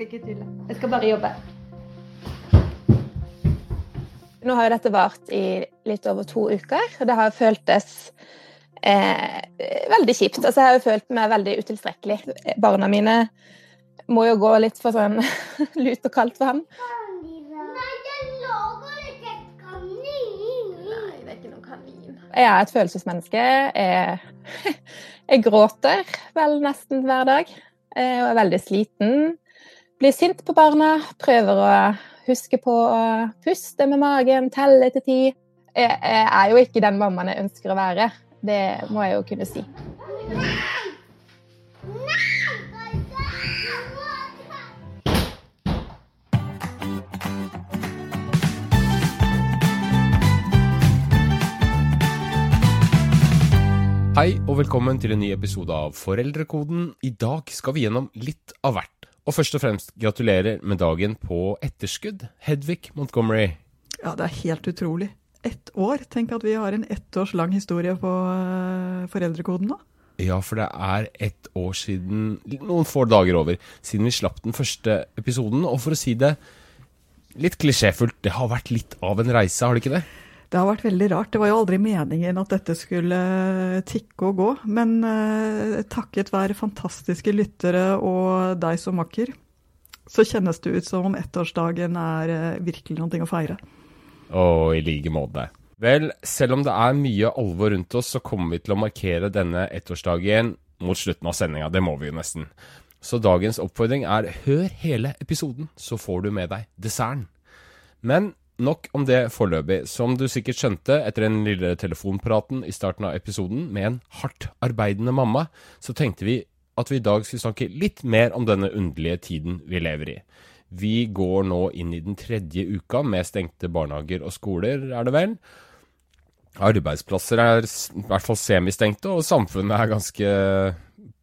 skal ikke tulle. Jeg skal bare jobbe. Nå har jo dette vart i litt over to uker, og det har føltes eh, veldig kjipt. Altså, jeg har jo følt meg veldig utilstrekkelig. Barna mine må jo gå litt for sånn lut og kaldt vann. Jeg er er et følelsesmenneske. Jeg, jeg gråter vel nesten hver dag. Jeg Og er veldig sliten. Blir sint på barna. Prøver å huske på å puste med magen, telle til ti. Jeg, er jo ikke den mammaen jeg ønsker å være. Det må jeg jo kunne si. Hei og velkommen til en ny episode av Foreldrekoden. I dag skal vi gjennom litt av hvert. Og først og fremst gratulerer med dagen på etterskudd, Hedvig Montgomery. Ja, det er helt utrolig. Ett år. Tenk at vi har en ett års lang historie på eh, foreldrekoden nå. Ja, for det er ett år siden, noen få dager over, siden vi slapp den første episoden. Og for å si det litt klisjéfullt, det har vært litt av en reise, har det ikke det? Det har vært veldig rart. Det var jo aldri meningen at dette skulle tikke og gå. Men eh, takket være fantastiske lyttere og deg som makker, så kjennes det ut som om ettårsdagen er eh, virkelig noe å feire. Og i like måte. Vel, selv om det er mye alvor rundt oss, så kommer vi til å markere denne ettårsdagen mot slutten av sendinga. Det må vi jo nesten. Så dagens oppfordring er hør hele episoden, så får du med deg desserten. Men nok om det foreløpig. Som du sikkert skjønte etter den lille telefonpraten i starten av episoden med en hardt arbeidende mamma, så tenkte vi at vi i dag skulle snakke litt mer om denne underlige tiden vi lever i. Vi går nå inn i den tredje uka med stengte barnehager og skoler, er det vel? Arbeidsplasser er i hvert fall semistengte, og samfunnet er ganske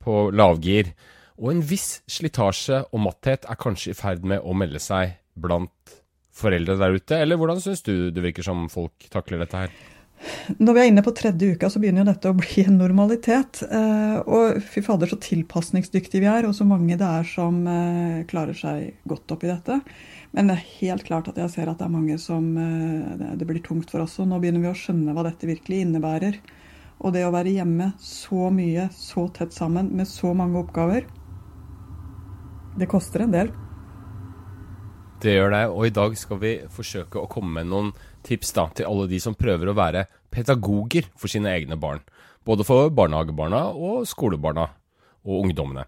på lavgir. Og en viss slitasje og matthet er kanskje i ferd med å melde seg blant foreldre der ute, eller hvordan syns du det virker som folk takler dette her? Når vi er inne på tredje uka, så begynner jo dette å bli en normalitet. Eh, og fy fader, så tilpasningsdyktige vi er, og så mange det er som eh, klarer seg godt oppi dette. Men det er helt klart at jeg ser at det er mange som eh, det- blir tungt for også. Nå begynner vi å skjønne hva dette virkelig innebærer. Og det å være hjemme så mye, så tett sammen, med så mange oppgaver, det koster en del. Det gjør det, og i dag skal vi forsøke å komme med noen tips da, til alle de som prøver å være pedagoger for sine egne barn. Både for barnehagebarna og skolebarna og ungdommene.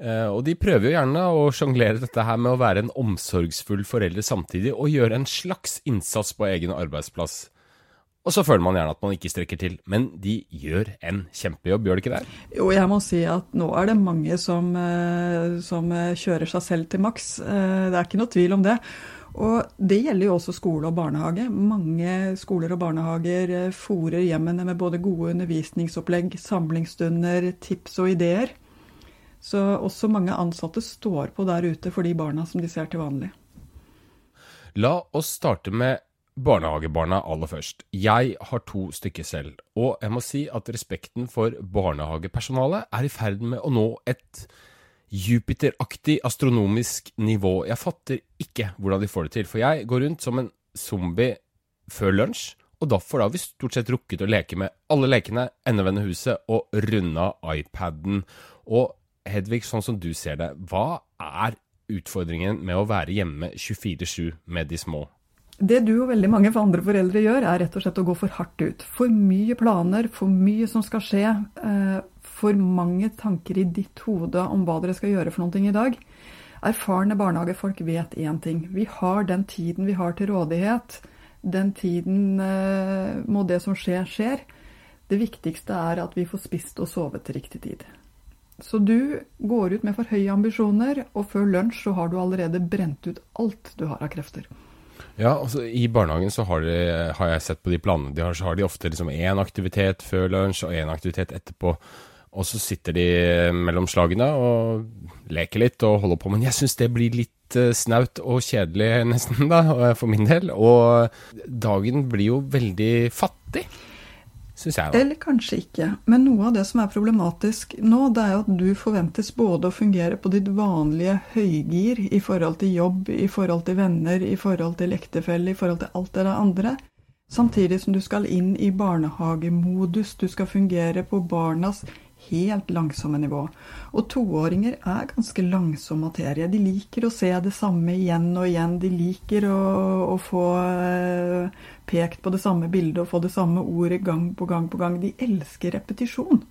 Eh, og de prøver jo gjerne å sjonglere dette her med å være en omsorgsfull forelder samtidig, og gjøre en slags innsats på egen arbeidsplass. Og så føler man gjerne at man ikke strekker til, men de gjør en kjempejobb, gjør de ikke det? Jo, jeg må si at nå er det mange som, eh, som eh, kjører seg selv til maks. Eh, Det er ikke noe tvil om det. Og det gjelder jo også skole og barnehage. Mange skoler og barnehager eh, fòrer hjemmene med både gode undervisningsopplegg, samlingsstunder, tips og ideer. Så også mange ansatte står på der ute for de barna som de ser til vanlig. La oss starte med barnehagebarna aller først. Jeg har to stykker selv, og jeg må si at respekten for barnehagepersonalet er i ferd med å nå et Jupiter-aktig astronomisk nivå. Jeg fatter ikke hvordan de får det til, for jeg går rundt som en zombie før lunsj, og derfor har vi stort sett rukket å leke med alle lekene, endevende huset og runda iPaden. Og Hedvig, sånn som du ser det, hva er utfordringen med å være hjemme 24-7 med de små? Det du og veldig mange for andre foreldre gjør, er rett og slett å gå for hardt ut. For mye planer, for mye som skal skje. eh, For mange tanker i ditt hode om hva dere skal gjøre for noe i dag. Erfarne barnehagefolk vet én ting. Vi har den tiden vi har til rådighet. Den tiden eh, må det som skjer, skjer. Det viktigste er at vi får spist og sovet til riktig tid. Så du går ut med for høye ambisjoner, og før lunsj så har du allerede brent ut alt du har av krefter. Ja, altså I barnehagen så har, de, har jeg sett på de planene de har, så har de ofte liksom én aktivitet før lunsj og én aktivitet etterpå. Og så sitter de mellom slagene og leker litt og holder på. Men jeg syns det blir litt eh, snaut og kjedelig nesten, da, for min del. Og dagen blir jo veldig fattig syns jeg. Da. Eller kanskje ikke. Men noe av det som er problematisk nå, det er at du forventes både å fungere på ditt vanlige høygir i forhold til jobb, i forhold til venner, i forhold til ektefelle, i forhold til alt det der andre. Samtidig som du skal inn i barnehagemodus. Du skal fungere på barnas helt langsomme nivå. Og toåringer er ganske langsom materie. De liker å se det samme igjen og igjen. De liker å, å få eh, pekt på det samme bildet og få det samme ordet gang på gang på gang. De elsker repetisjon.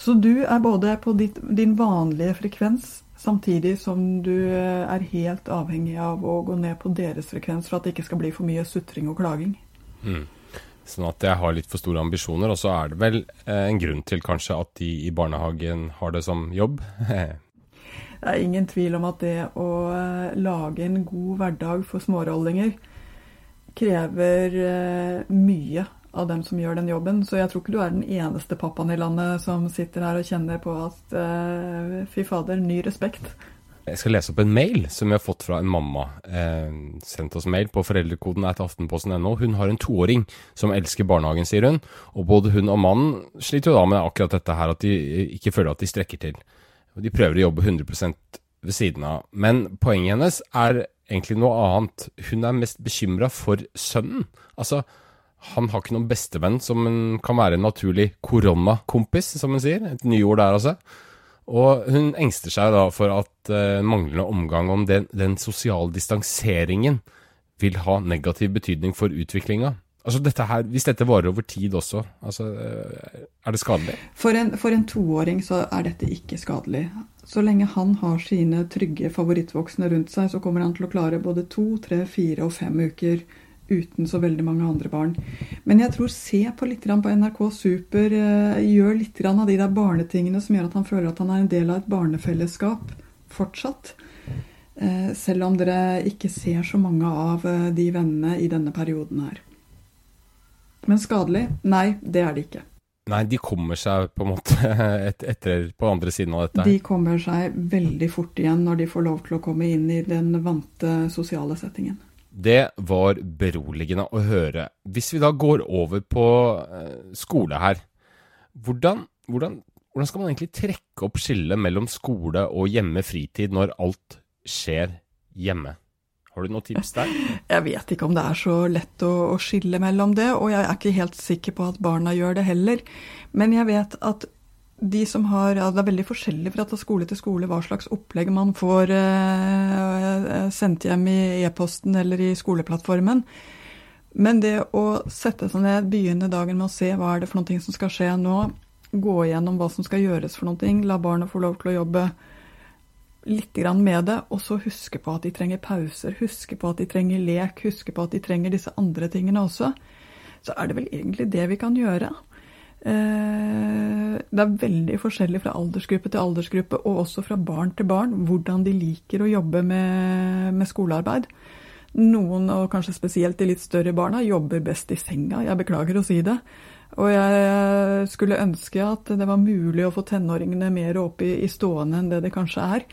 Så du er både på ditt, din vanlige frekvens samtidig som du eh, er helt avhengig av å gå ned på deres frekvens for at det ikke skal bli for mye sutring og klaging. Mm. Sånn at jeg har litt for store ambisjoner. Og så er det vel eh, en grunn til kanskje at de i barnehagen har det som jobb. det er ingen tvil om at det å eh, lage en god hverdag for smårollinger krever eh, mye av dem som gjør den jobben. Så jeg tror ikke du er den eneste pappaen i landet som sitter her og kjenner på at fy fader, ny respekt. Jeg skal lese opp en mail som vi har fått fra en mamma. Eh, sendt oss mail på foreldrekoden etter aftenposten.no. Hun har en toåring som elsker barnehagen, sier hun. Og både hun og mannen sliter jo da med akkurat dette her, at de ikke føler at de strekker til. De prøver å jobbe 100 ved siden av. Men poenget hennes er egentlig noe annet. Hun er mest bekymra for sønnen. Altså, han har ikke noen bestevenn som kan være en naturlig koronakompis, som hun sier. Et nyord der, altså. Og hun engster seg da for at uh, manglende omgang om den, den sosiale distanseringen vil ha negativ betydning for utviklinga. Altså dette her, Hvis dette varer over tid også, altså, uh, er det skadelig? For en, for en toåring så er dette ikke skadelig. Så lenge han har sine trygge favorittvoksne rundt seg, så kommer han til å klare både to, tre, fire og fem uker uten så veldig mange andre barn. Men jeg tror se på litt på NRK Super. Eh, gjør litt av de der barnetingene som gjør at han føler at han er en del av et barnefellesskap fortsatt. Eh, selv om dere ikke ser så mange av eh, de vennene i denne perioden her. Men skadelig? Nei, det er det ikke. Nei, de kommer seg på en måte et, etter på andre siden av dette? De kommer seg veldig fort igjen når de får lov til å komme inn i den vante sosiale settingen. Det var beroligende å høre. Hvis vi da går over på eh, skole her, hvordan, hvordan, hvordan, skal man egentlig trekke opp skillet mellom skole og hjemme-fritid når alt skjer hjemme? Har du noen tips der? Jeg vet ikke om det er så lett å, å skille mellom det, og jeg er ikke helt sikker på at barna gjør det heller. Men jeg vet at de som har, ja, Det er veldig forskjellig fra skole til skole hva slags opplegg man får eh, sendt hjem i e-posten eller i skoleplattformen. Men det å sette seg ned, begynne dagen med å se hva er det for noe som skal skje nå, gå igjennom hva som skal gjøres for noe, la barna få lov til å jobbe litt med det, og så huske på at de trenger pauser, huske på at de trenger lek, huske på at de trenger disse andre tingene også, så er det vel egentlig det vi kan gjøre. Eh, det er veldig forskjellig fra aldersgruppe til aldersgruppe, og også fra barn til barn, hvordan de liker å jobbe med, med skolearbeid. Noen, og kanskje spesielt de litt større barna, jobber best i senga. Jeg beklager å si det. Og jeg skulle ønske at det var mulig å få tenåringene mer opp i, i stående enn det det kanskje er.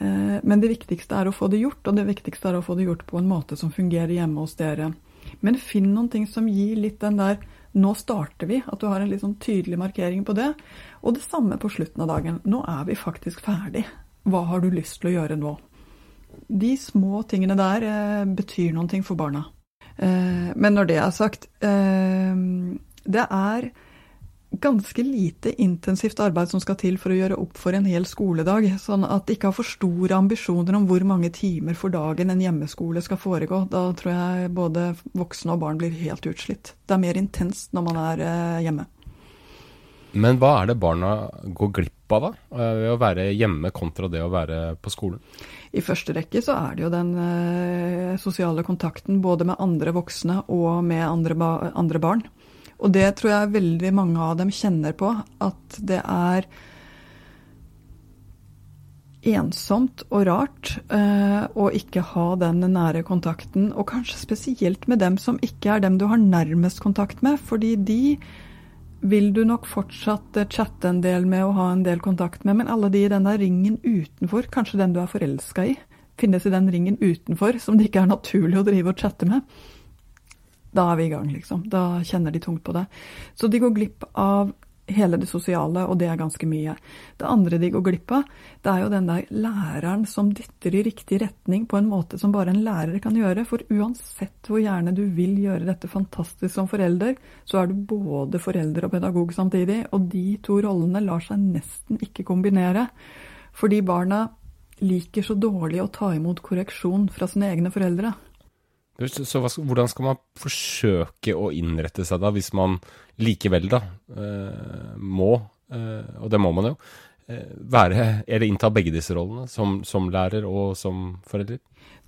Eh, men det viktigste er å få det gjort, og det viktigste er å få det gjort på en måte som fungerer hjemme hos dere. Men finn noen ting som gir litt den der nå starter vi. At du har en litt sånn tydelig markering på det. Og det samme på slutten av dagen. Nå er vi faktisk ferdig. Hva har du lyst til å gjøre nå? De små tingene der eh, betyr noen ting for barna. Eh, men når det er sagt eh, Det er ganske lite intensivt arbeid som skal til for å gjøre opp for en hel skoledag. Sånn at de ikke har for store ambisjoner om hvor mange timer for dagen en hjemmeskole skal foregå. Da tror jeg både voksne og barn blir helt utslitt. Det er mer intenst når man er eh, hjemme. Men hva er det barna går glipp av da, eh, ved å være hjemme kontra det å være på skolen? I første rekke så er det jo den eh, sosiale kontakten både med andre voksne og med andre, ba andre barn. Og det tror jeg veldig mange av dem kjenner på, at det er ensomt og rart eh, å ikke ha den nære kontakten, og kanskje spesielt med dem som ikke er dem du har nærmest kontakt med, fordi de vil du nok fortsatt eh, chatte en del med og ha en del kontakt med, men alle de i den der ringen utenfor, kanskje den du er forelska i, finnes i den ringen utenfor som det ikke er naturlig å drive og chatte med. Da er vi i gang, liksom. Da kjenner de tungt på det. Så de går glipp av hele det sosiale, og det er ganske mye. Det andre de går glipp av, det er jo den der læreren som dytter i riktig retning på en måte som bare en lærer kan gjøre. For uansett hvor gjerne du vil gjøre dette fantastisk som forelder, så er du både forelder og pedagog samtidig, og de to rollene lar seg nesten ikke kombinere. Fordi barna liker så dårlig å ta imot korreksjon fra sine egne foreldre. Så hvordan skal man forsøke å innrette seg da, hvis man likevel da eh, må, eh, og det må man jo, eh, være, eller innta begge disse rollene, som, som, lærer og som forelder?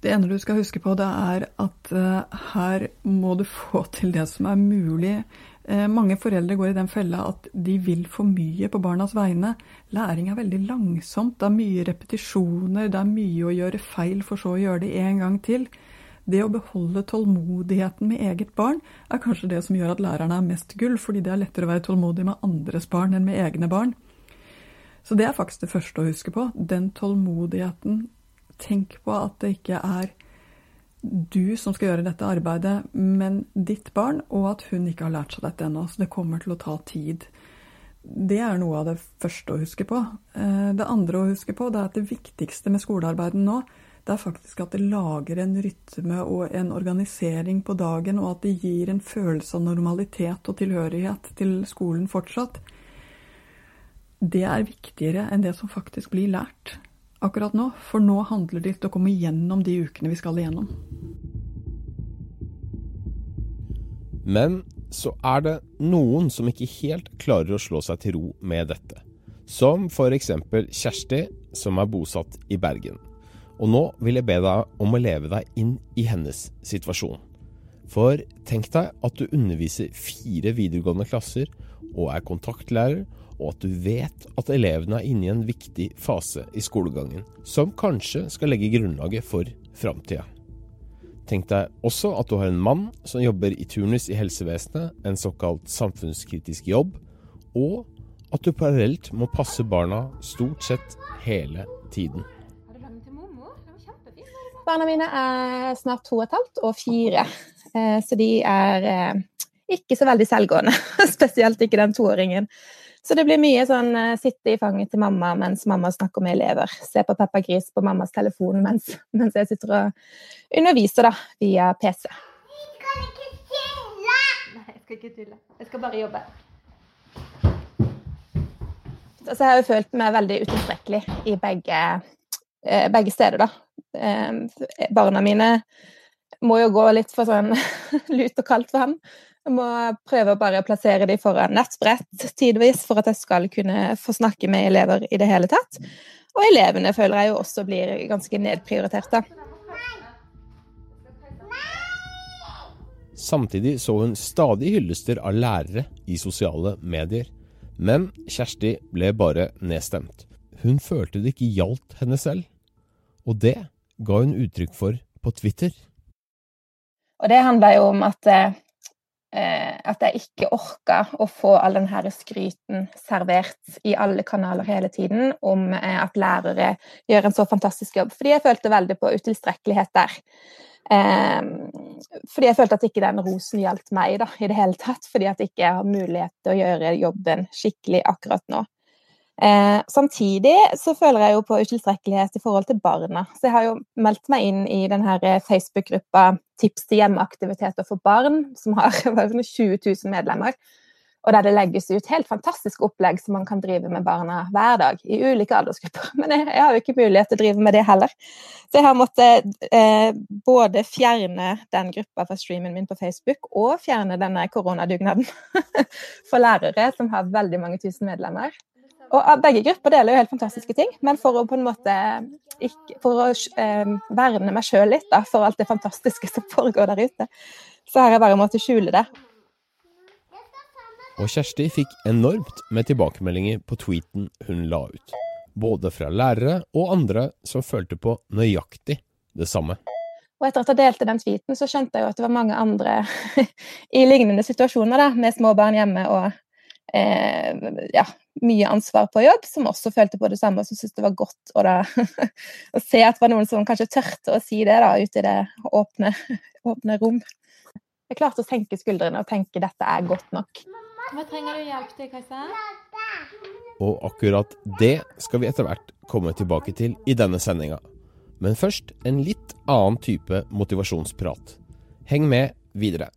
Det ene du skal huske på, det er at her må du få til det som er mulig. Mange foreldre går i den fella at de vil for mye på barnas vegne. Læring er veldig langsomt. Det er mye repetisjoner, det er mye å gjøre feil for så å gjøre det en gang til. Det å beholde tålmodigheten med eget barn er kanskje det som gjør at lærerne er mest gull, fordi det er lettere å være tålmodig med andres barn enn med egne barn. Så det er faktisk det første å huske på. Den tålmodigheten. Tenk på at det ikke er du som skal gjøre dette arbeidet, men ditt barn, og at hun ikke har lært seg dette ennå. Så det kommer til å ta tid. Det er noe av det første å huske på. Eh, det andre å huske på, det er at det viktigste med skolearbeidet nå, det er faktisk at det lager en rytme og en organisering på dagen, og at det gir en følelse av normalitet og tilhørighet til skolen fortsatt. Det er viktigere enn det som faktisk blir lært akkurat nå, for nå handler det om å komme gjennom de ukene vi skal igjennom. Men så er det noen som ikke helt klarer å slå seg til ro med dette. Som f.eks. Kjersti, som er bosatt i Bergen. Og nå vil jeg be deg om å leve deg inn i hennes situasjon. For tenk deg at du underviser fire videregående klasser og er kontaktlærer, og at du vet at elevene er inne i en viktig fase i skolegangen, som kanskje skal legge grunnlaget for framtida. Tenk deg også at du har en mann som jobber i turnus i helsevesenet, en såkalt samfunnskritisk jobb, og at du parallelt må passe barna stort sett hele tiden. Barna mine er snart to og et halvt og fire, eh, så de er eh, ikke så veldig selvgående. Spesielt ikke den toåringen. Så det blir mye sånn eh, sitte i fanget til mamma mens mamma snakker med elever. Se på Peppa Gris på mammas telefon mens, mens jeg sitter og underviser da, via PC. Jeg skal ikke tulle! Nei, jeg skal ikke tulle. Jeg skal bare jobbe. Altså, jeg har jo følt meg veldig utilstrekkelig i begge, begge steder, da. Barna mine må jo gå litt for sånn lut og kaldt vann. Jeg må prøve å bare plassere dem foran nettbrett tidvis for at jeg skal kunne få snakke med elever i det hele tatt. Og elevene føler jeg jo også blir ganske nedprioritert, da. Samtidig så hun stadig hyllester av lærere i sosiale medier. Men Kjersti ble bare nedstemt. Hun følte det ikke gjaldt henne selv. Og det ga hun uttrykk for på Twitter. Og det handler jo om at, eh, at jeg ikke orka å få all denne skryten servert i alle kanaler hele tiden om eh, at lærere gjør en så fantastisk jobb. Fordi jeg følte veldig på utilstrekkelighet der. Eh, fordi jeg følte at ikke den rosen gjaldt meg da, i det hele tatt. Fordi at jeg ikke har mulighet til å gjøre jobben skikkelig akkurat nå. Eh, samtidig så føler jeg jo på utilstrekkelighet i forhold til barna. Så jeg har jo meldt meg inn i denne Facebook-gruppa Tips til hjemmeaktiviteter for barn, som har 20 000 medlemmer. Og der det legges ut helt fantastiske opplegg som man kan drive med barna hver dag. I ulike aldersgrupper. Men jeg, jeg har jo ikke mulighet til å drive med det heller. Så jeg har måttet eh, både fjerne den gruppa fra streamen min på Facebook, og fjerne denne koronadugnaden for lærere, som har veldig mange tusen medlemmer. Og begge grupper deler jo helt fantastiske ting, men for å på en måte ikke, For å eh, verne meg sjøl litt da, for alt det fantastiske som foregår der ute, så har jeg bare måttet skjule det. Og Kjersti fikk enormt med tilbakemeldinger på tweeten hun la ut. Både fra lærere og andre som følte på nøyaktig det samme. Og etter at jeg delte den tweeten, så skjønte jeg jo at det var mange andre i lignende situasjoner, da, med små barn hjemme og ja, mye ansvar på jobb, som også følte på det samme og som syntes det var godt å, da, å se at det var noen som kanskje tørte å si det da, ute i det åpne, åpne rom. Jeg klarte å senke skuldrene og tenke dette er godt nok. Hva trenger du hjelp til, Kajsa? Og akkurat det skal vi etter hvert komme tilbake til i denne sendinga. Men først en litt annen type motivasjonsprat. Heng med videre.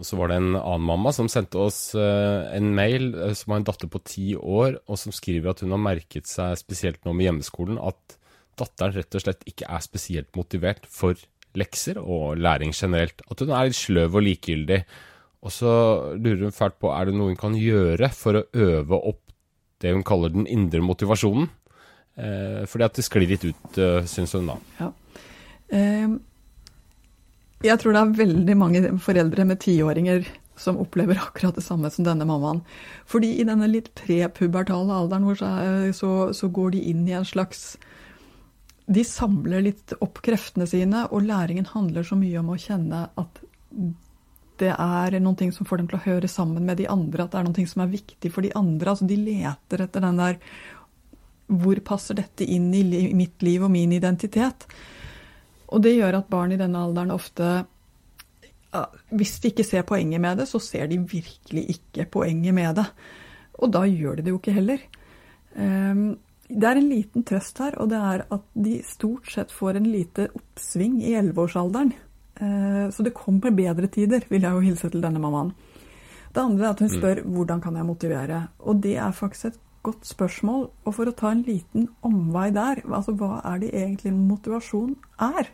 Og så var det en annen mamma som sendte oss eh, en mail eh, som har en datter på ti år, og som skriver at hun har merket seg spesielt nå med hjemmeskolen at datteren rett og slett ikke er spesielt motivert for lekser og læring generelt. At hun er litt sløv og likegyldig. Og så lurer hun fælt på er det noe hun kan gjøre for å øve opp det hun kaller den indre motivasjonen. Eh, fordi at det sklir litt ut, eh, syns hun da. Ja. Eh, jeg tror det er veldig mange foreldre med tiåringer som opplever akkurat det samme som denne mammaen. Fordi i denne litt prepubertale alderen hvor så, så, så går de inn i en slags De samler litt opp kreftene sine, og læringen handler så mye om å kjenne at det er ting som får dem til å høre sammen med de andre, at det er ting som er viktig for de andre. Altså de leter etter den der Hvor passer dette inn i mitt liv og min identitet? Og det gjør at barn i denne alderen ofte Hvis de ikke ser poenget med det, så ser de virkelig ikke poenget med det. Og da gjør de det jo ikke heller. Um, det er en liten trøst her, og det er at de stort sett får en lite oppsving i 11-årsalderen. Uh, så det kommer bedre tider, vil jeg jo hilse til denne mammaen. Det andre er at hun spør hvordan kan jeg motivere. Og det er faktisk et godt spørsmål. Og for å ta en liten omvei der, altså hva er det egentlig motivasjon er?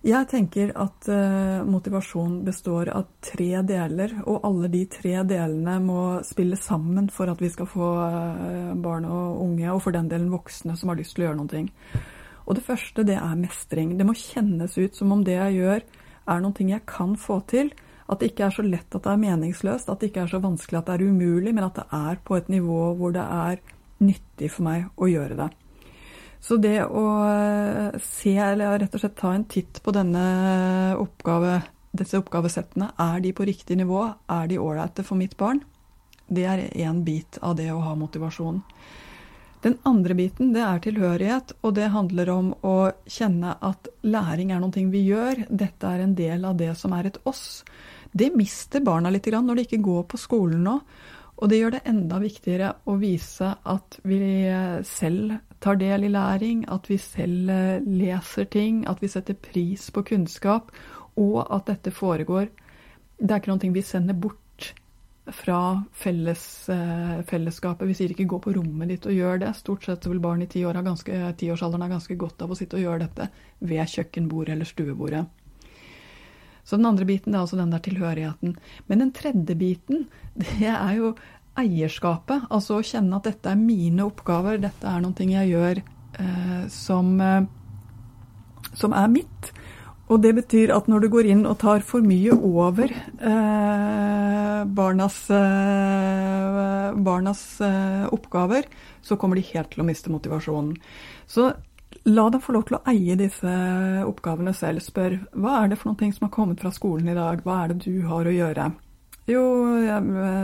Jeg tenker at uh, motivasjon består av tre deler, og alle de tre delene må spille sammen for at vi skal få uh, barn og unge, og for den delen voksne, som har lyst til å gjøre noe. Og det første, det er mestring. Det må kjennes ut som om det jeg gjør, er noe jeg kan få til. At det ikke er så lett at det er meningsløst, at det ikke er så vanskelig at det er umulig, men at det er på et nivå hvor det er nyttig for meg å gjøre det. Så det å se, eller rett og slett ta en titt på denne oppgave, disse oppgavesettene, er de på riktig nivå? Er de ålreite for mitt barn? Det er én bit av det å ha motivasjon. Den andre biten det er tilhørighet, og det handler om å kjenne at læring er noe vi gjør. Dette er en del av det som er et oss. Det mister barna litt når de ikke går på skolen nå. Og det gjør det enda viktigere å vise at vi selv tar del i læring, at vi selv eh, leser ting, at vi setter pris på kunnskap, og at dette foregår Det er ikke noe vi sender bort fra felles, eh, fellesskapet. Vi sier ikke 'gå på rommet ditt og gjør det'. Stort sett vil barn i tiårsalderen ti, ti ha ganske godt av å sitte og gjøre dette ved kjøkkenbordet eller stuebordet. Så den andre biten er altså den der tilhørigheten. Men den tredje biten, det er jo eierskapet. Altså å kjenne at dette er mine oppgaver, dette er noe jeg gjør eh, som, eh, som, er mitt. Og det betyr at når du går inn og tar for mye over eh, barnas, eh, barnas eh, oppgaver, så kommer de helt til å miste motivasjonen. Så La deg få lov til å eie disse oppgavene selv. Spør hva er det for noen ting som har kommet fra skolen i dag, hva er det du har å gjøre? Jo,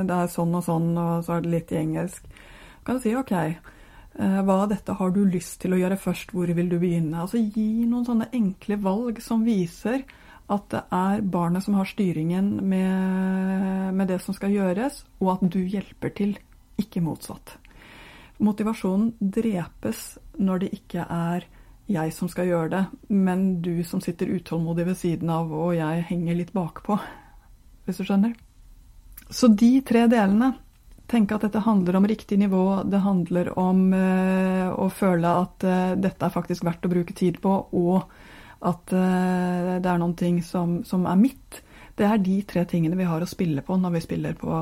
det er sånn og sånn, og så er det litt i engelsk. Du kan si ok, eh, hva av dette har du lyst til å gjøre først, hvor vil du begynne? Altså Gi noen sånne enkle valg som viser at det er barnet som har styringen med, med det som skal gjøres, og at du hjelper til, ikke motsatt. Motivasjonen drepes når det ikke er jeg som skal gjøre det, men du som sitter utålmodig ved siden av, og jeg henger litt bakpå, hvis du skjønner. Så de tre delene Tenk at dette handler om riktig nivå, det handler om uh, å føle at uh, dette er faktisk verdt å bruke tid på, og at eh, det er noen ting som, som er mitt. Det er de tre tingene vi har å spille på når vi spiller på,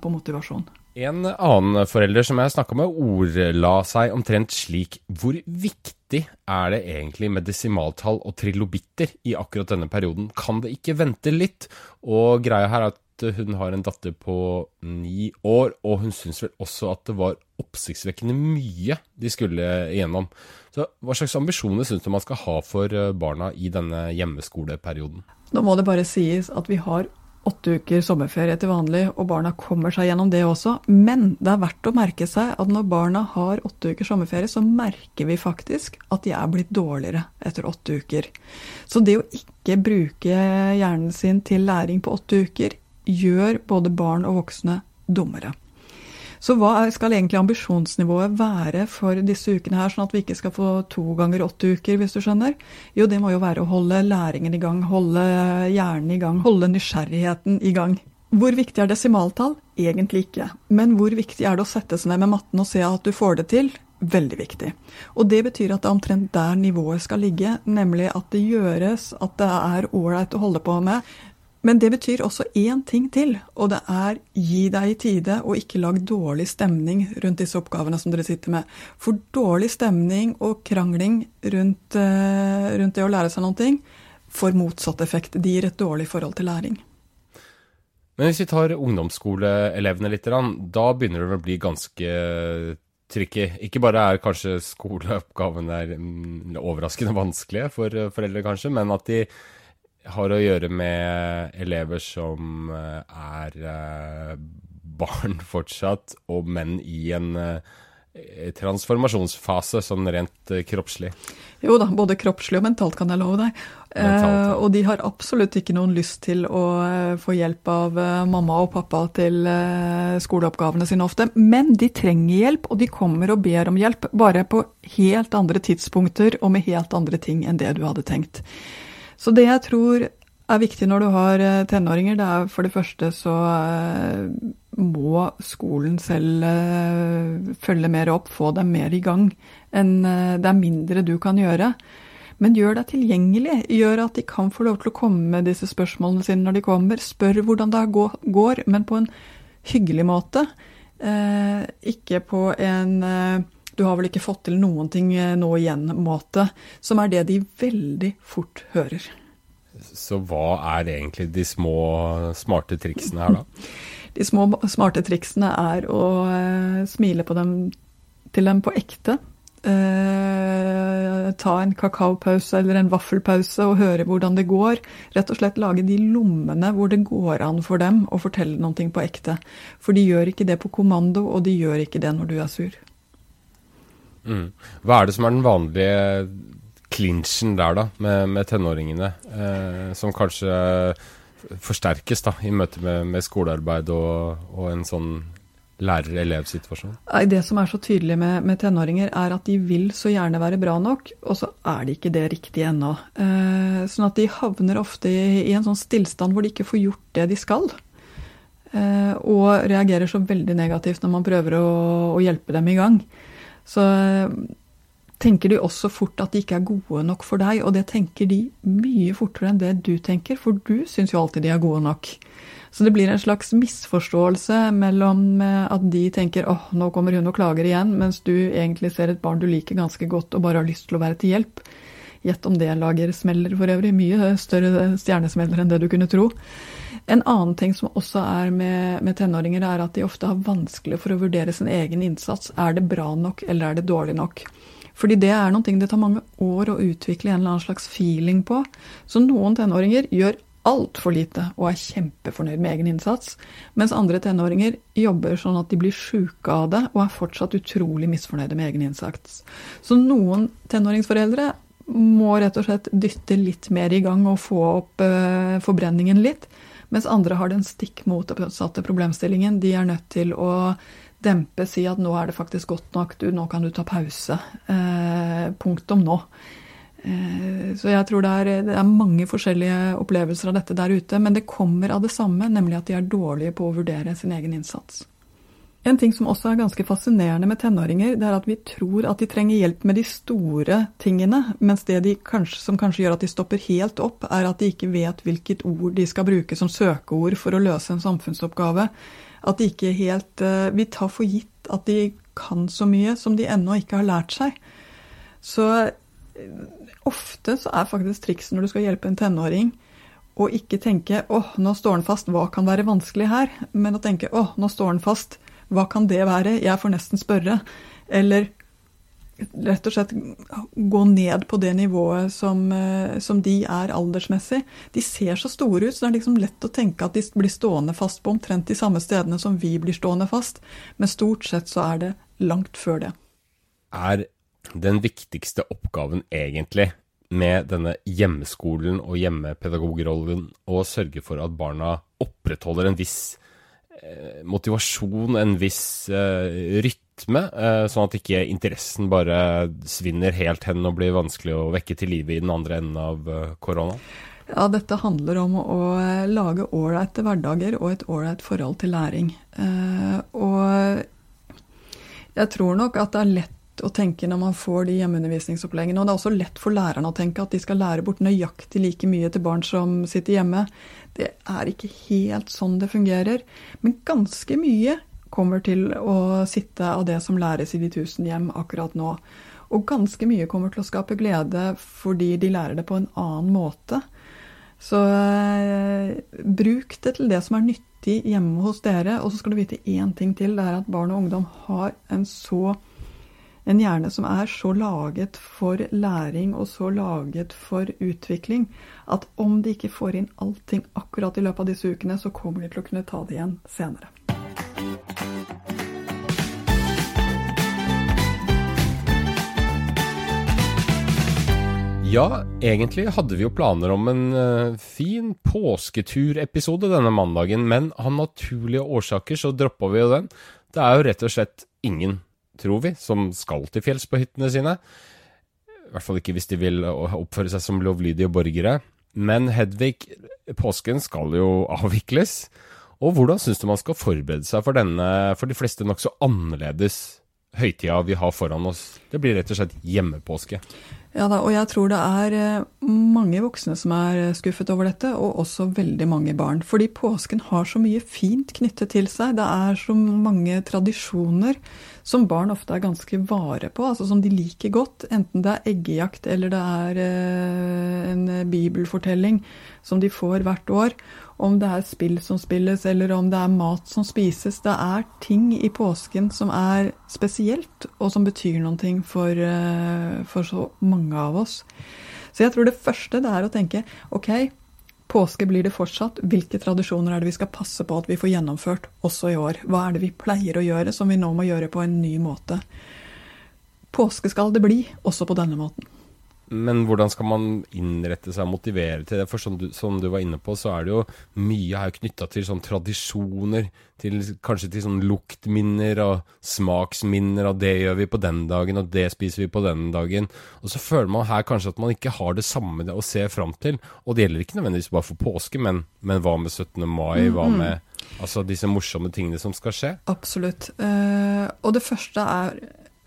på motivasjon. En annen forelder som jeg snakka med, ordla seg omtrent slik. Hvor viktig er det egentlig med desimaltall og trilobitter i akkurat denne perioden? Kan det ikke vente litt? Og greia her er at hun har en datter på ni år, og hun syns vel også at det var oppsiktsvekkende mye de skulle igjennom. Så hva slags ambisjoner syns du man skal ha for barna i denne hjemmeskoleperioden? Nå må det bare sies at vi har åtte uker sommerferie til vanlig, og barna kommer seg gjennom det også. Men det er verdt å merke seg at når barna har åtte uker sommerferie, så merker vi faktisk at de er blitt dårligere etter åtte uker. Så det å ikke bruke hjernen sin til læring på åtte uker, gjør både barn og voksne dummere. Så hva skal egentlig ambisjonsnivået være for disse ukene her, sånn at vi ikke skal få to ganger åtte uker, hvis du skjønner? Jo, det må jo være å holde læringen i gang, holde hjernen i gang, holde nysgjerrigheten i gang. Hvor viktig er desimaltall? Egentlig ikke. Men hvor viktig er det å sette seg ned med matten og se at du får det til? Veldig viktig. Og det betyr at det er omtrent der nivået skal ligge, nemlig at det gjøres, at det er ålreit å holde på med. Men det betyr også én ting til, og det er gi deg i tide og ikke lag dårlig stemning rundt disse oppgavene som dere sitter med. For dårlig stemning og krangling rundt, uh, rundt det å lære seg noe får motsatt effekt. Det gir et dårlig forhold til læring. Men hvis vi tar ungdomsskoleelevene litt, da begynner det å bli ganske tricky. Ikke bare er kanskje skoleoppgavene mm, overraskende vanskelige for foreldre, kanskje, men at de har å gjøre med elever som eh, er eh, barn fortsatt, og menn i en eh, transformasjonsfase, sånn rent kroppslig? Jo da, både kroppslig og mentalt, kan jeg love deg. Eh, og de har absolutt ikke noen lyst til å få hjelp av mamma og pappa til skoleoppgavene sine ofte. Men de trenger hjelp, og de kommer og ber om hjelp, bare på helt andre tidspunkter og med helt andre ting enn det du hadde tenkt. Så det jeg tror er viktig når du har eh, tenåringer, det er for det første så eh, må skolen selv eh, følge mer opp, få dem mer i gang. enn Det er mindre du kan gjøre. Men gjør deg tilgjengelig. Gjør at de kan få lov til å komme med disse spørsmålene sine når de kommer. Spør hvordan det går, men på en hyggelig måte. ikke på en du har vel ikke fått til noen ting eh, nå igjen-måte, som er det de veldig fort hører. Så hva er egentlig de små smarte triksene her, da? De små smarte triksene er å uh, smile dem, til dem på ekte. Uh, ta en kakaopause eller en vaffelpause og høre hvordan det går. Rett og slett lage de lommene hvor det går an for dem å fortelle noe på ekte. For de gjør ikke det på kommando, og de gjør ikke det når du er sur. Mm. Hva er det som er den vanlige clinchen der, da, med, med tenåringene? Eh, som kanskje forsterkes da, i møte med, med skolearbeid og, og, en sånn lærer-elev-situasjon? Det som er så tydelig med, med, tenåringer, er at de vil så gjerne være bra nok, og så er de ikke det riktige ennå. Eh, sånn at de havner ofte i, i, en sånn stillstand hvor de ikke får gjort det de skal. Eh, og reagerer så veldig negativt når man prøver å, å hjelpe dem i gang så eh, tenker de også fort at de ikke er gode nok for deg. Og det tenker de mye fortere enn det du tenker, for du syns jo alltid de er gode nok. Så det blir en slags misforståelse mellom eh, at de tenker åh, nå kommer hun og klager igjen, mens du egentlig ser et barn du liker ganske godt og bare har lyst til å være til hjelp. Gjett om det lager smeller for øvrig. Mye større stjernesmeller enn det du kunne tro. En annen ting som også er med, med, tenåringer, er at de ofte har vanskelig for å vurdere sin egen innsats. Er det bra nok, eller er det dårlig nok? Fordi det er noe det tar mange år å utvikle en eller annen slags feeling på. Så noen tenåringer gjør altfor lite og er kjempefornøyd med egen innsats, mens andre tenåringer jobber sånn at de blir sjuke av det og er fortsatt utrolig misfornøyde med egen innsats. Så noen tenåringsforeldre må rett og slett dytte litt mer i gang og få opp uh, forbrenningen litt. Mens andre har den stikk motsatte problemstillingen. De er nødt til å dempe, si at nå er det faktisk godt nok, du, nå kan du ta pause. Eh, punktum nå. Eh, så jeg tror det er, det er, mange forskjellige opplevelser av dette der ute, men det kommer av det samme, nemlig at de er dårlige på å vurdere sin egen innsats. En ting som også er ganske fascinerende med tenåringer, det er at vi tror at de trenger hjelp med de store tingene, mens det de kanskje, som kanskje gjør at de stopper helt opp, er at de ikke vet hvilket ord de skal bruke som søkeord for å løse en samfunnsoppgave. At de ikke helt uh, Vi tar for gitt at de kan så mye som de ennå ikke har lært seg. Så uh, ofte så er faktisk trikset når du skal hjelpe en tenåring, å ikke tenke 'Å, nå står han fast. Hva kan være vanskelig her?' Men å tenke 'Å, nå står han fast. Hva kan det være? Jeg får nesten spørre. Eller rett og slett gå ned på det nivået som, eh, som, de er aldersmessig. De ser så store ut, så det er liksom lett å tenke at de blir stående fast på omtrent de samme stedene som vi blir stående fast, men stort sett så er det langt før det. Er den viktigste oppgaven egentlig med denne hjemmeskolen og hjemmepedagogrollen å sørge for at barna opprettholder en viss motivasjon, en viss eh, rytme, eh, sånn at ikke interessen bare svinner helt hen og blir vanskelig å vekke til live i den andre enden av korona? Ja, dette handler om å lage ålreite hverdager og et ålreit forhold til læring. Og jeg tror nok at det er lett å tenke når man får de hjemmeundervisningsoppleggene. Og det er også lett for lærerne å tenke at de skal lære bort nøyaktig like mye til barn som sitter hjemme. Det er ikke helt sånn det fungerer. Men ganske mye kommer til å sitte av det som læres i de tusen hjem akkurat nå. Og ganske mye kommer til å skape glede fordi de lærer det på en annen måte. Så eh, bruk det til det som er nyttig hjemme hos dere. Og så skal du vite én ting til. Det er at barn og ungdom har en så en hjerne som er så laget for læring og så laget for utvikling at om de ikke får inn allting akkurat i løpet av disse ukene, så kommer de til å kunne ta det igjen senere. Ja, egentlig hadde vi jo planer om en uh, fin påsketurepisode denne mandagen, men av naturlige årsaker så droppa vi jo den. Det er jo rett og slett ingen tror vi, som skal til fjells på hyttene sine. I hvert fall ikke hvis de vil oppføre seg som lovlydige borgere. Men Hedvig, påsken skal jo avvikles. Og hvordan syns du man skal forberede seg for denne, for de fleste nokså annerledes høytida vi har foran oss? Det blir rett og slett hjemmepåske. Ja da, og jeg tror det er eh, mange voksne som er skuffet over dette, og også veldig mange barn. Fordi påsken har så mye fint knyttet til seg. Det er så mange tradisjoner som barn ofte er ganske vare på, altså som de liker godt. Enten det er eggejakt eller det er eh, en bibelfortelling som de får hvert år. Om det er spill som spilles, eller om det er mat som spises. Det er ting i påsken som er spesielt, og som betyr noe for, eh, for så mange av oss. Så jeg tror det første det er å tenke OK, Påske blir det fortsatt. Hvilke tradisjoner er det vi skal passe på at vi får gjennomført også i år? Hva er det vi pleier å gjøre som vi nå må gjøre på en ny måte? Påske skal det bli, også på denne måten. Men hvordan skal man innrette seg og motivere til det? For som du, som du var inne på, så er det jo mye her knytta til sånn tradisjoner. Til, kanskje til sånn luktminner og smaksminner, og det gjør vi på den dagen, og det spiser vi på den dagen. Og så føler man her kanskje at man ikke har det samme å se fram til. Og det gjelder ikke nødvendigvis bare for påske, men, men hva med 17. mai? Hva med altså, disse morsomme tingene som skal skje? Absolutt. Uh, og det første er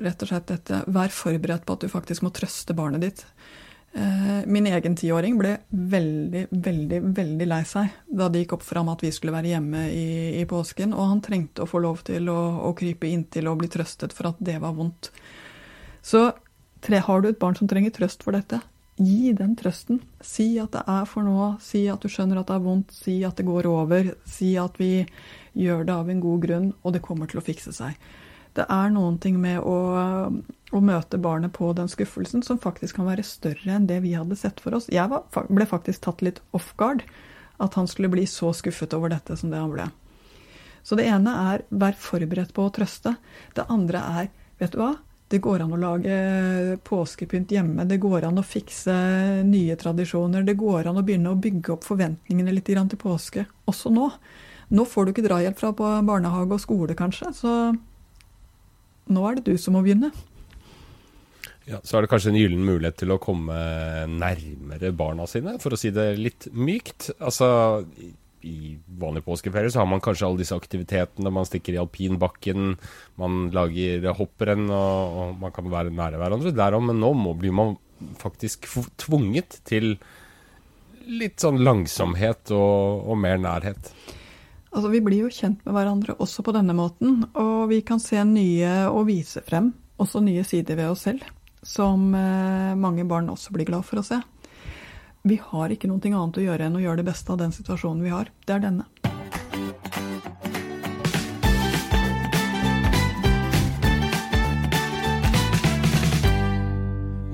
rett og slett dette Vær forberedt på at du faktisk må trøste barnet ditt. Eh, min egen tiåring ble veldig, veldig veldig lei seg da det gikk opp for ham at vi skulle være hjemme i, i påsken, og han trengte å få lov til å, å, krype inntil og bli trøstet for at det var vondt. Så tre, har du et barn som trenger trøst for dette, gi den trøsten. Si at det er for nå, si at du skjønner at det er vondt, si at det går over, si at vi gjør det av en god grunn, og det kommer til å fikse seg det er noen ting med å, å, møte barnet på den skuffelsen som faktisk kan være større enn det vi hadde sett for oss. Jeg var, ble faktisk tatt litt off guard at han skulle bli så skuffet over dette som det han ble. Så det ene er vær forberedt på å trøste. Det andre er vet du hva? Det går an å lage påskepynt hjemme. Det går an å fikse nye tradisjoner. Det går an å begynne å bygge opp forventningene litt til påske, også nå. Nå får du ikke drahjelp fra barnehage og skole, kanskje, så nå er det du som må begynne. Ja, Så er det kanskje en gyllen mulighet til å komme nærmere barna sine, for å si det litt mykt. Altså, i vanlig påskeferie så har man kanskje alle disse aktivitetene. Man stikker i alpinbakken, man lager hopprenn, og, og man kan være nære hverandre derom. Men nå må, blir man faktisk tvunget til litt sånn langsomhet og, og mer nærhet. Altså, Vi blir jo kjent med hverandre også på denne måten, og vi kan se nye og vise frem også nye sider ved oss selv, som eh, mange barn også blir glad for å se. Vi har ikke noe annet å gjøre enn å gjøre det beste av den situasjonen vi har. Det er denne.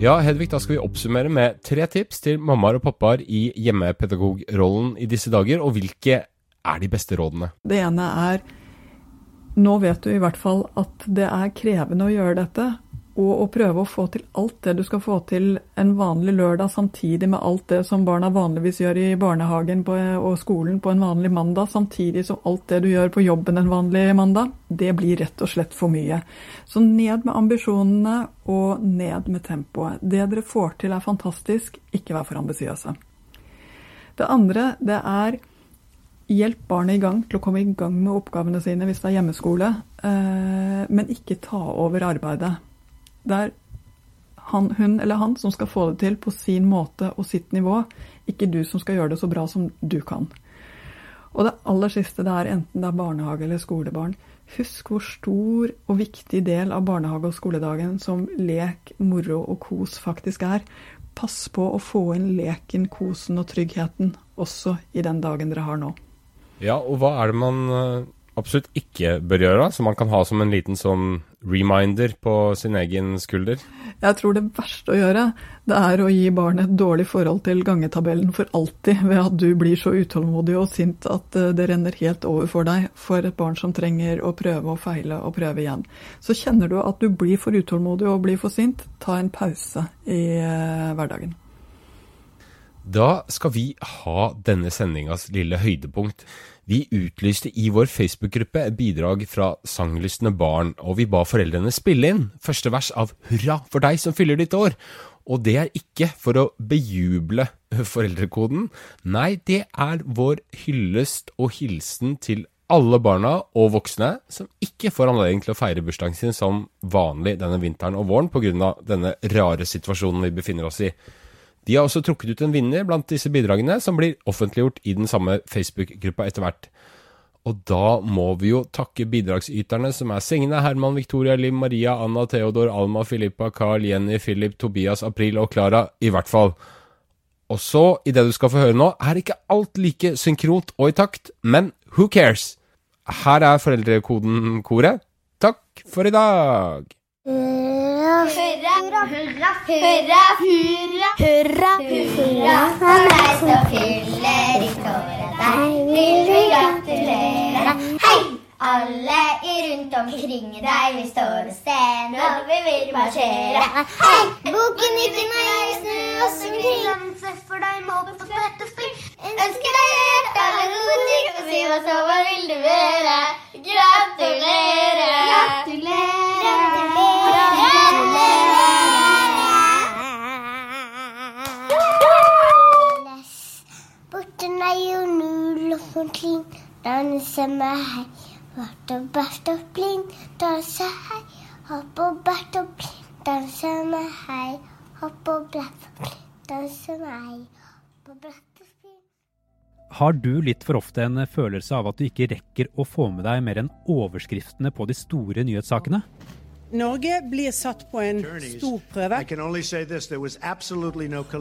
Ja, Hedvig, da skal vi oppsummere med tre tips til mammaer og pappaer i hjemmepedagogrollen i disse dager. Og hvilke er de beste rådene? Det ene er nå vet du i hvert fall at det er krevende å gjøre dette, og å prøve å få til alt det du skal få til en vanlig lørdag, samtidig med alt det som barna vanligvis gjør i barnehagen og skolen på en vanlig mandag, samtidig som alt det du gjør på jobben en vanlig mandag, det blir rett og slett for mye. Så ned med ambisjonene og ned med tempoet. Det dere får til er fantastisk, ikke vær for ambisiøse. Det andre, det er Hjelp barnet i gang til å komme i gang med oppgavene sine hvis det er hjemmeskole, eh, men ikke ta over arbeidet. Det er han, hun eller han som skal få det til på sin måte og sitt nivå, ikke du som skal gjøre det så bra som du kan. Og det aller siste det er enten det er barnehage eller skolebarn. Husk hvor stor og viktig del av barnehage- og skoledagen som lek, moro og kos faktisk er. Pass på å få inn leken, kosen og tryggheten også i den dagen dere har nå. Ja, og hva er det man eh, absolutt ikke bør gjøre, som man kan ha som en liten sånn reminder på sin egen skulder? Jeg tror det verste å gjøre, det er å gi barnet et dårlig forhold til gangetabellen for alltid, ved at du blir så utålmodig og sint at eh, det renner helt over for deg, for et barn som trenger å prøve og feile og prøve igjen. Så kjenner du at du blir for utålmodig og blir for sint, ta en pause i uh, hverdagen. Da skal vi ha denne sendingas lille høydepunkt. Vi utlyste i vår Facebook-gruppe bidrag fra sanglystne barn, og vi ba foreldrene spille inn første vers av Hurra for deg som fyller ditt år. Og det er ikke for å bejuble foreldrekoden, nei, det er vår hyllest og hilsen til alle barna og voksne som ikke får anledning til å feire bursdagen sin som vanlig denne vinteren og våren pga. denne rare situasjonen vi befinner oss i. De har også trukket ut en vinner blant disse bidragene, som blir offentliggjort i den samme Facebook-gruppa etter hvert. Og da må vi jo takke bidragsyterne, som er Signe, Herman, Victoria, Lim, Maria, Anna, Theodor, Alma, Filippa, Carl, Jenny, Philip, Tobias, April og Klara, i hvert fall. Og så, i det du skal få høre nå, er ikke alt like synkront og i takt, men who cares? Her er foreldrekoden-koret. Takk for i dag! Hurra, hurra, hurra, hurra, hurra, hurra, hurra for meg som fyller ditt år. Deg vil vi gratulere. Hei! Alle i rundt omkring deg, vi står og ser når vi vil marsjere. Hei! Boken i ikke meg, snu oss omkring. For deg må på fett og fri. Ønsker deg hjertelig alle gode ting, og si hva så hva vil du være? Gratulere. Null og danse med hei. Bart og bart og blind, danse hei. Hopp og bart og blind, danse med hei. Hopp og blæsj og blind, danse med hei. Hopp og blæsj og blind. Har du litt for ofte en følelse av at du ikke rekker å få med deg mer enn overskriftene på de store nyhetssakene? Norge blir satt på en stor prøve.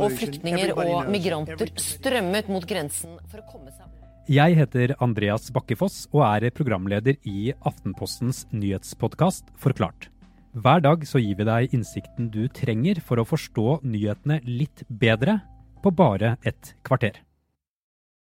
Og flyktninger og migranter strømmet mot grensen for å komme seg Jeg heter Andreas Bakkefoss og er programleder i Aftenpostens nyhetspodkast Forklart. Hver dag så gir vi deg innsikten du trenger for å forstå nyhetene litt bedre på bare et kvarter.